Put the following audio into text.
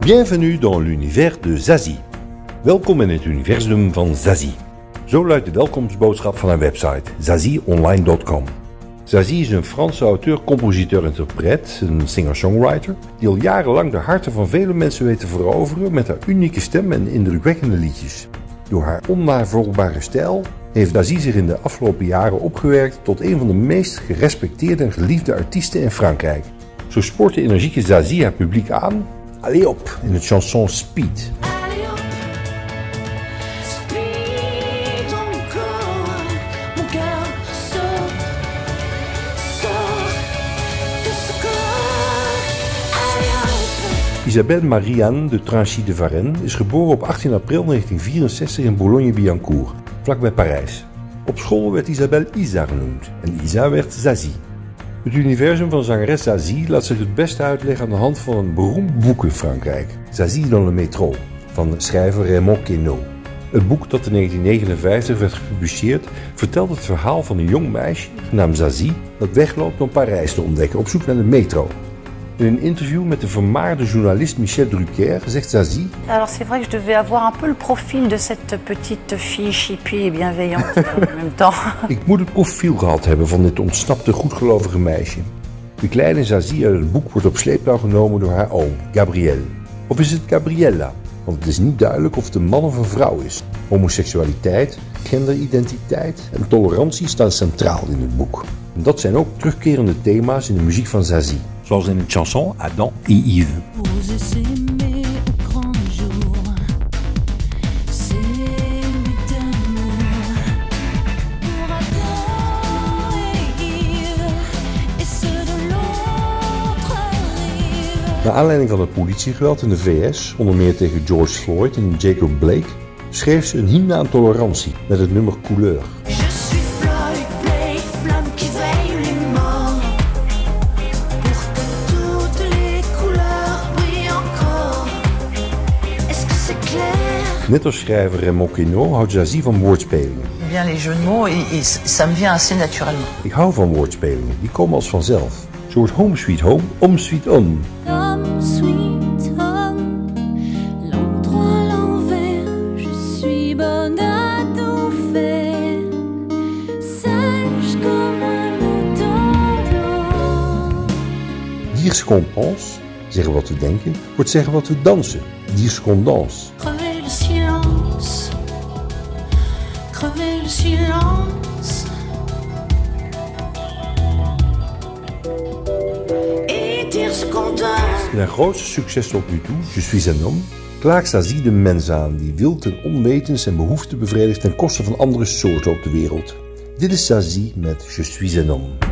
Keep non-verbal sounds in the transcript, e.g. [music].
Bienvenue dans l'univers de Zazie. Welkom in het universum van Zazie. Zo luidt de welkomstboodschap van haar website zazieonline.com. Zazie is een Franse auteur, compositeur, interpret, een singer-songwriter, die al jarenlang de harten van vele mensen weet te veroveren met haar unieke stem en indrukwekkende liedjes. Door haar onnavolgbare stijl heeft Zazie zich in de afgelopen jaren opgewerkt tot een van de meest gerespecteerde en geliefde artiesten in Frankrijk. Zo sport de energieke Zazie haar publiek aan, allez op, in het chanson Speed. De Isabelle Marianne de Tranchy de Varennes is geboren op 18 april 1964 in Boulogne-Billancourt, vlakbij Parijs. Op school werd Isabelle Isa genoemd en Isa werd Zazie. Het universum van zangeres Zazie laat zich het beste uitleggen aan de hand van een beroemd boek in Frankrijk, Zazie dans le métro, van schrijver Raymond Queneau. Het boek dat in 1959 werd gepubliceerd vertelt het verhaal van een jong meisje genaamd Zazie dat wegloopt om Parijs te ontdekken op zoek naar de metro. In een interview met de vermaarde journalist Michel Drucker zegt Zazie Alors c'est vrai que je devais avoir un peu le profil de cette petite fille chippie et bienveillante [laughs] en même temps. Ik moet het profiel gehad hebben van dit ontsnapte goedgelovige meisje. De kleine Zazie uit het boek wordt op sleeptouw genomen door haar oom, Gabrielle. Of is het Gabriella? Want het is niet duidelijk of het een man of een vrouw is. Homoseksualiteit, genderidentiteit en tolerantie staan centraal in het boek. En dat zijn ook terugkerende thema's in de muziek van Zazie. Zoals in de chanson Adam et Yves. Naar aanleiding van het politiegeweld in de VS, onder meer tegen George Floyd en Jacob Blake, schreef ze een hymne aan tolerantie met het nummer Couleur. Net als schrijver Queneau houdt Zazie van woordspelingen. Bien, les jeux de mots, ça me vient assez naturellement. Ik hou van woordspelingen, die komen als vanzelf. Zo wordt Home Sweet Home Om Sweet On. Comme sweet home, l'endroit l'envers, je suis bonne à tout faire, sage comme un mouton blanc. Diers qu'on pense, zeggen wat we denken, wordt zeggen wat we dansen. Diers qu'on In haar grootste succes tot nu toe, Je suis un homme, klaagt Zazie de mens aan die wild en onwetend zijn behoeften bevredigt ten koste van andere soorten op de wereld. Dit is Zazie met Je suis un homme.